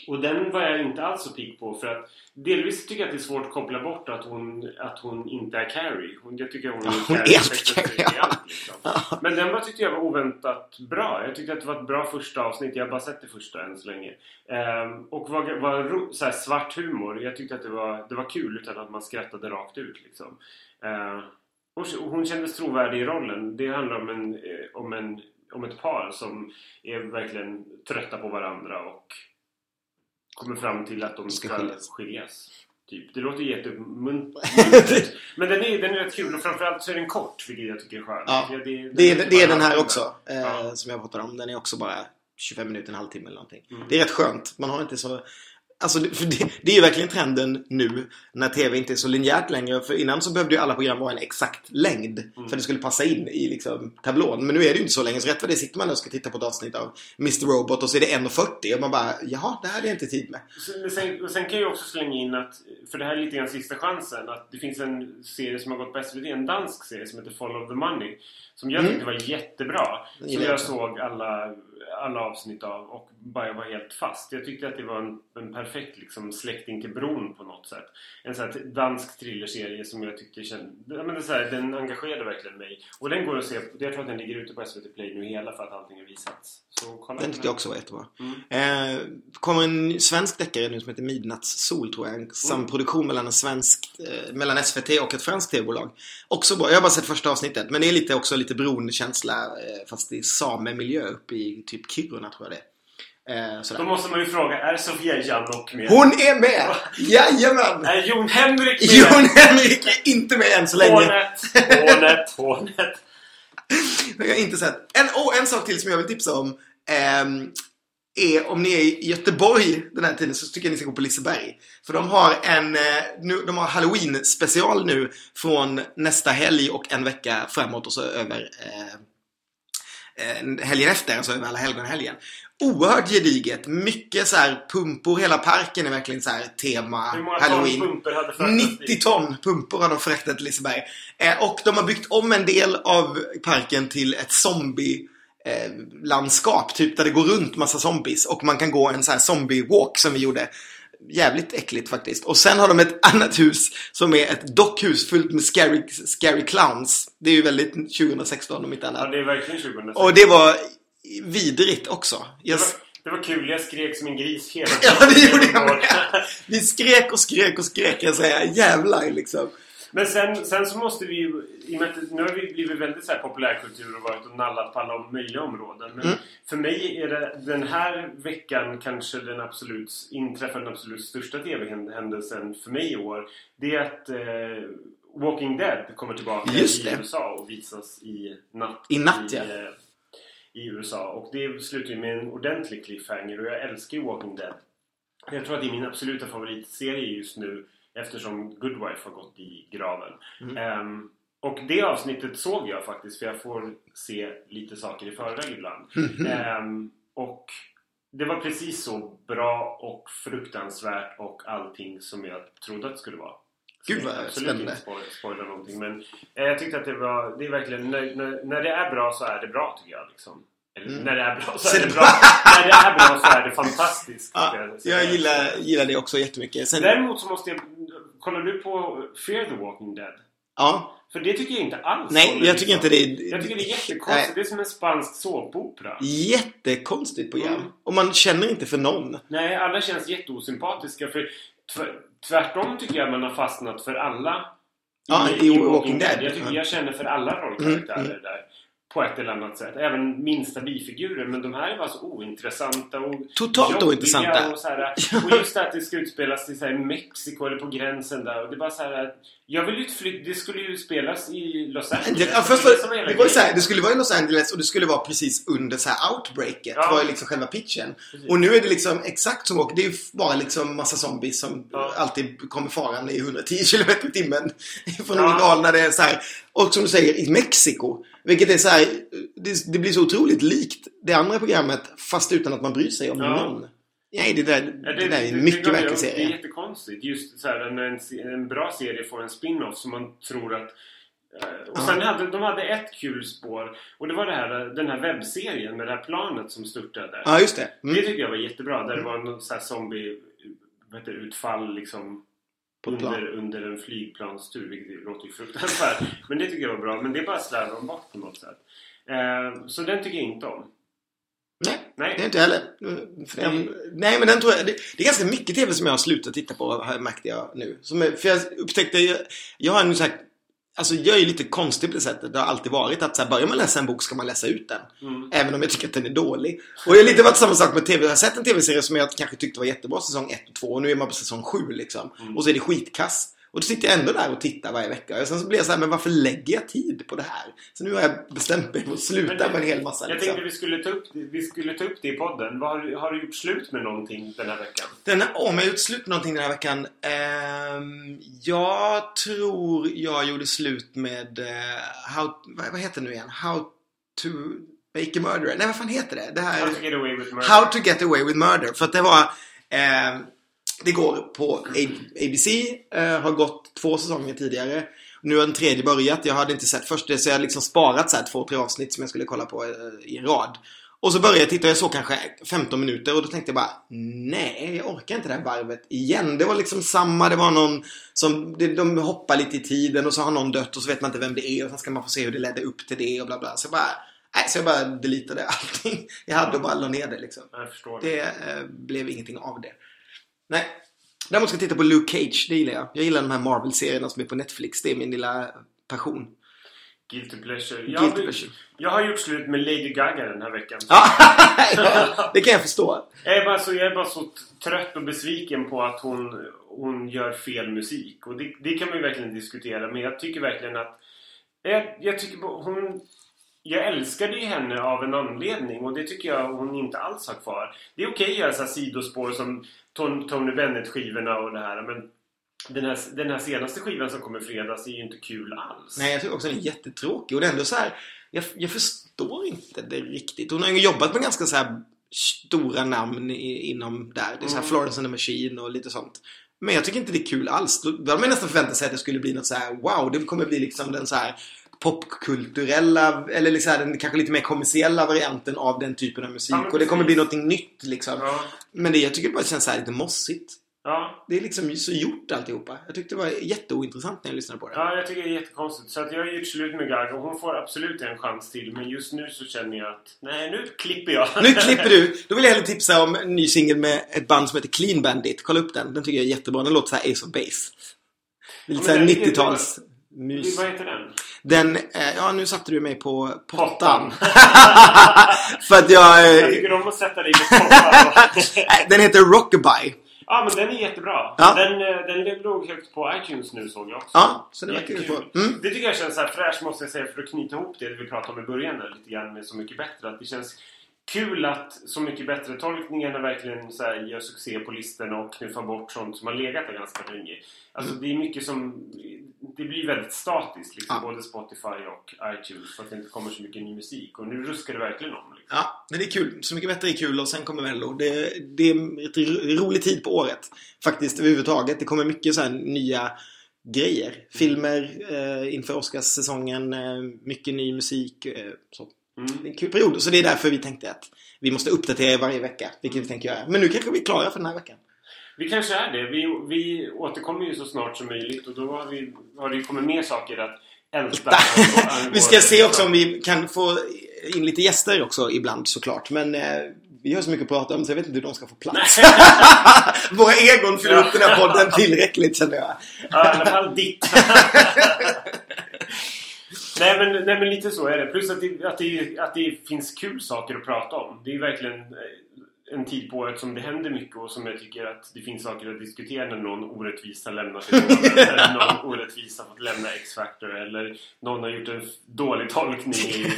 Och den var jag inte alls så pigg på för att delvis tycker jag att det är svårt att koppla bort att hon, att hon inte är Carrie. Hon, jag tycker hon är Hon är alltid Carrie. Carrie, ja. allt, liksom. Men den var, tyckte jag var oväntat bra. Jag tyckte att det var ett bra första avsnitt. Jag har bara sett det första än så länge. Ehm, och var, var ro, så här, svart humor. Jag tyckte att det var, det var kul utan att man skrattade rakt ut liksom. Ehm, och och hon kändes trovärdig i rollen. Det handlar om, en, eh, om, en, om ett par som är verkligen trötta på varandra och kommer fram till att de Ska ska, skiljas. skiljas. Typ. Det låter jättemuntert. Men den är, den är rätt kul och framförallt så är den kort vilket jag tycker är skönt. Ja. Det, Det är, inte det är den här också. Eh, Ja. Som jag pratade om. Den är också bara 25 minuter, en halvtimme eller någonting. Mm. Det är rätt skönt. Man har inte så... Alltså, det, för det, det är ju verkligen trenden nu när TV inte är så linjärt längre. För innan så behövde ju alla program vara en exakt längd. Mm. För det skulle passa in i liksom, tablån. Men nu är det ju inte så länge. Så rätt vad det sitter man och ska titta på ett avsnitt av Mr. Robot och så är det 1.40 och man bara jaha, det här hade jag inte tid med. Men sen, och sen kan jag också slänga in att, för det här är lite grann sista chansen, att det finns en serie som har gått på SVT, en dansk serie som heter Follow the Money. Som jag Mm. tyckte var jättebra. Som jag såg alla, alla avsnitt av och bara var helt fast. Jag tyckte att det var en, en perfekt liksom, släkting till Bron på något sätt. En sån här dansk thrillerserie som jag tyckte kände, men det är så här, den engagerade verkligen mig. Och den går att se, jag tror att den ligger ute på SVT Play nu hela för att allting har visats. Så kolla Den tyckte jag också var jättebra. Mm. Eh, kommer en svensk deckare nu som heter Midnattssol tror jag. En samproduktion mellan en svensk, eh, mellan SVT och ett franskt tv-bolag. Också bra. Jag har bara sett första avsnittet. Men det är lite också lite beroendekänsla eh, fast i samemiljö uppe i typ Kiruna tror jag det. Eh, sådär. Då måste man ju fråga, är Sofia Jannok med? Hon är med! Jajamän! Är Jon Henrik med? Jon Henrik är inte med än så länge. Hånet, hånet, hånet. Jag har inte sett. En, oh, en sak till som jag vill tipsa om. ehm, är om ni är i Göteborg den här tiden så tycker jag ni ska gå på Liseberg. För de har en eh, nu, de har Halloween special nu från nästa helg och en vecka framåt och så över eh, eh, helgen efter, alltså över alla helgon-helgen. Oerhört gediget. Mycket så här pumpor. Hela parken är verkligen så här tema Hur många Halloween. ton pumper hade fraktats 90 dit? ton pumpor har de fraktat till Liseberg. Eh, och de har byggt om en del av parken till ett zombie eh, landskap, typ där det går runt massa zombies och man kan gå en sån här zombie walk som vi gjorde. Jävligt äckligt faktiskt. Och sen har de ett annat hus som är ett dockhus fullt med scary, scary clowns. Det är ju väldigt 2016 om inte Ja, annat. det är verkligen 2006. Och det var vidrigt också. Jag, det var kul, jag skrek som en gris hela ja, det gjorde jag med. Vi skrek och skrek och skrek. Jag säger jävlar liksom. Men sen, sen så måste vi ju, i och med att nu har vi blivit väldigt så här populärkultur och varit och nallat på alla möjliga områden. Men Mm. för mig är det den här veckan kanske den absolut, inträffar den absolut största TV-händelsen för mig i år. Det är att eh, Walking Dead kommer tillbaka Just i det. USA och visas i natt. I natt, ja. eh, I USA. Och det slutar ju med en ordentlig cliffhanger och jag älskar ju Walking Dead. Jag tror att det är min absoluta favoritserie just nu eftersom Good Wife har gått i graven. Mm. Ehm, och det avsnittet såg jag faktiskt för jag får se lite saker i förväg ibland. Ehm, och det var precis så bra och fruktansvärt och allting som jag trodde att det skulle vara. Gud, jag vad absolut spännande. inte spoila, någonting men eh, jag tyckte att det var, det är verkligen, när, när, när det är bra så är det bra tycker jag liksom. Eller Mm. när det är bra så är det bra. när det är bra så är det fantastiskt. Ja, säga. jag gillar, gillar det också jättemycket. Sen, Däremot så måste jag... Kollar du på Fear the Walking Dead? ja, För det tycker jag inte alls nej, jag tycker liksom. inte det. Jag tycker det är jättekonstigt. Det är som en spansk såpopera. Jättekonstigt program. Mm. Och man känner inte för någon. Nej, alla känns jätteosympatiska. För tv- tvärtom tycker jag man har fastnat för alla Ja, i Walking Dead. Jag, tycker, Ja. jag känner för alla rollkaraktärer Mm, mm. där. På ett eller annat sätt. Även minsta bifigurer. Men de här är bara så ointressanta och Totalt ointressanta. Och, så här, och just att det ska utspelas i så här, Mexiko eller på gränsen där. Och det bara så här, jag vill ju flytta. Det skulle ju spelas i Los Angeles. Ja, först Det var, det, var så här, det skulle vara i Los Angeles och det skulle vara precis under så här outbreaket. Ja. var ju liksom själva pitchen. Precis. Och nu är det liksom exakt som och Det är bara liksom massa zombies som Ja. alltid kommer farande i 110 km i timmen. Från Ja. när det är så här. Och som du säger, i Mexiko. Vilket är så här, det, det blir så otroligt likt det andra programmet fast utan att man bryr sig om Ja. någon. Nej, det där, Ja, det, där är en mycket det, verklig Det är serie. jättekonstigt. Just så här, när en, en bra serie får en spin-off som man tror att Eh, och sen hade de hade ett kul spår och det var det här, den här webbserien med det här planet som störtade. Ja, just det. Det Mm. tycker jag var jättebra. Där det var någon sån här zombie det, utfall liksom På ett plan. under, under en flygplanstur. Vilket låter ju fruktansvärt. men det tycker jag var bra. Men det bara slarvar bort på något sätt. Eh, så den tycker jag inte om. Nej, Nej. det är inte heller. Den, nej, men den tror jag... Det, det är ganska mycket TV som jag har slutat titta på, har märkte jag nu. Som, är- för jag upptäckte... Jag, jag har en så här... Alltså jag är ju lite konstig på det sättet. Det har alltid varit att så här, börjar man läsa en bok ska man läsa ut den. Mm. Även om jag tycker att den är dålig. Och jag har lite varit samma sak med TV. Jag har sett en TV-serie som jag kanske tyckte var jättebra säsong 1 och 2 och nu är man på säsong 7 liksom. Mm. Och så är det skitkass. Och då sitter jag ändå där och tittar varje vecka. Och sen så blir jag så här, men varför lägger jag tid på det här? Så nu har jag bestämt mig för att sluta det- med en hel massa Jag liksom. tänkte vi skulle, ta upp, vi skulle ta upp det i podden. Vad har, du- har du gjort slut med någonting den här veckan? Den här, om jag har gjort slut med någonting den här veckan? Ehm, jag tror jag gjorde slut med... eh, how, vad, vad heter det nu igen? How to make a murderer? Nej, vad fan heter det? Det här... How to get away with murder. How to get away with murder. För att det var... ehm, det går på ABC. eh, har gått två säsonger tidigare. Nu har den tredje börjat. Jag hade inte sett först så jag har liksom sparat så här två, tre avsnitt som jag skulle kolla på eh, i en rad. Och så började jag titta jag såg kanske 15 minuter och då tänkte jag bara Nej, jag orkar inte det här varvet igen. Det var liksom samma, det var någon som De hoppar lite i tiden och så har någon dött och så vet man inte vem det är och sen ska man få se hur det ledde upp till det och bla bla. Så jag bara Nej, så jag bara deletade allting jag hade och bara la ner det liksom. Det eh, blev ingenting av det. Nej. Däremot ska jag titta på Luke Cage, det gillar jag. Jag gillar de här Marvel-serierna som är på Netflix. Det är min lilla passion. Guilty pleasure. Guilty Jag, pleasure. jag har gjort slut med Lady Gaga den här veckan. ja, det kan jag förstå. Jag är, bara så, jag är bara så trött och besviken på att hon, hon gör fel musik. Och det, det kan man ju verkligen diskutera. Men jag tycker verkligen att... Jag, jag tycker hon... Jag älskade ju henne av en anledning och det tycker jag hon inte alls har kvar. Det är okej att göra så här sidospår som Tony Bennett-skivorna och det här men den här, den här senaste skivan som kommer fredags är ju inte kul alls. Nej, jag tycker också den är jättetråkig. Och det är ändå så här, jag, jag förstår inte det riktigt. Hon har ju jobbat med ganska så här stora namn i, inom där. Det är så här Mm. Florence and the Machine och lite sånt. Men jag tycker inte det är kul alls. Då hade man nästan förväntat sig att det skulle bli något så här wow, det kommer bli liksom den så här popkulturella eller liksom den kanske lite mer kommersiella varianten av den typen av musik. Ja, och det kommer bli någonting nytt liksom. Ja, Men det, jag tycker bara det känns så här lite mossigt. ja, Det är liksom så gjort alltihopa. Jag tyckte det var jätteointressant när jag lyssnade på det. ja, jag tycker det är jättekonstigt. Så att jag har gjort slut med Gaga och hon får absolut en chans till. Men just nu så känner jag att nej, nu klipper jag. Nu klipper du. Då vill jag hellre tipsa om en ny singel med ett band som heter Clean Bandit. Kolla upp den. Den tycker jag är jättebra. Den låter så här Ace of Base. Lite Ja, såhär men den är 90-tals mys. Vad heter den? Den, eh, ja nu satte du mig på pottan. Pottan. För att jag... Jag Eh, tycker om att sätta dig på toppar. nej, den heter Rockabye. Ja, men den är jättebra. Ja. Den, eh, den låg högt på iTunes nu såg jag också. Ja, så det verkar ju bra. Mm. Det tycker jag känns så här fräscht måste jag säga för att knyta ihop det vi pratade om i början där, lite grann med Så mycket bättre. Att det känns kul att Så mycket bättre tolkningarna verkligen så här, gör succé på listorna och knuffar bort sånt som har legat där ganska länge. Alltså det är mycket som... Det blir väldigt statiskt liksom. Ja. Både Spotify och iTunes för att det inte kommer så mycket ny musik. Och nu ruskar det verkligen om. Liksom. Ja, men det är kul. Så mycket bättre är kul och sen kommer Mello. Det, det är ro- rolig tid på året. Faktiskt överhuvudtaget. Det kommer mycket så nya grejer. Filmer eh, inför Oscarssäsongen. Eh, mycket ny musik. Eh, så. Mm. Det är en kul period. Så det är därför vi tänkte att vi måste uppdatera varje vecka. Vilket vi tänker göra. Men nu kanske vi är klara för den här veckan. Vi kanske är det. Vi, vi återkommer ju så snart som möjligt och då har, vi, har det kommit mer saker att älta. vi ska se också om vi kan få in lite gäster också ibland såklart. Men eh, vi har så mycket att prata om så jag vet inte hur de ska få plats. Våra egon fyller upp den här podden tillräckligt känner jag. Ja, i alla fall ditt. nej, men, nej men lite så är det. Plus att det, att, det, att det finns kul saker att prata om. Det är verkligen eh, en tid på året som det händer mycket och som jag tycker att det finns saker att diskutera när någon orättvis har lämnat ett eller någon orättvis har fått lämna X-Factor eller någon har gjort en dålig tolkning i,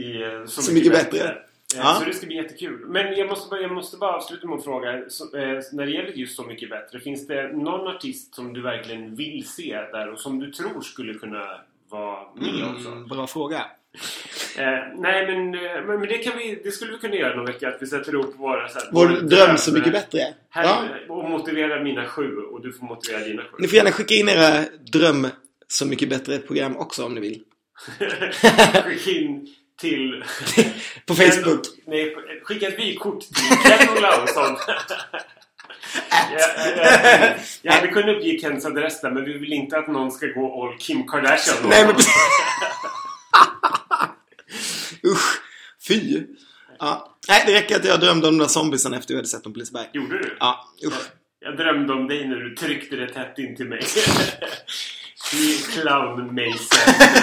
i eh, Så, Så mycket bättre. Eh, Ja. Så det ska bli jättekul. Men jag måste bara, jag måste bara avsluta med att fråga. Så, eh, när det gäller just Så mycket bättre. Finns det någon artist som du verkligen vill se där och som du tror skulle kunna vara med också? Mm, bra fråga. Eh, nej men, eh, men men det, kan vi, det skulle vi kunna göra någon vecka. Att vi sätter ihop våra... Så här, Vår dröm så mycket bättre. Här, Ja. Och motivera mina sju och du får motivera dina sju. Ni får gärna skicka in era dröm Så mycket bättre program också om ni vill. Skicka in till... På Facebook. Nej, skicka ett vykort till Ken Olausson. jag, jag, jag hade kunnat uppge Kens adress där men vi vill inte att någon ska gå all Kim Kardashian. Nej, men... Usch. Fy. Ja. Nej, det räcker att jag drömde om de där zombiesarna efter vi hade sett dem på Liseberg. Gjorde du? Ja, usch. Jag drömde om dig när du tryckte det tätt in till mig. I clownmejseln.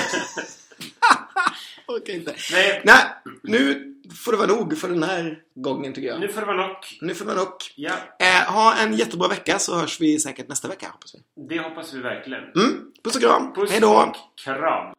Orkar inte. Nej, Nej, nu får det vara nog för den här gången tycker jag. nu får det vara nog. Nu får det vara nog. Ja, Eh, ha en jättebra vecka så hörs vi säkert nästa vecka hoppas vi. det hoppas vi verkligen. Mm, puss och kram. Puss Hej då. och kram.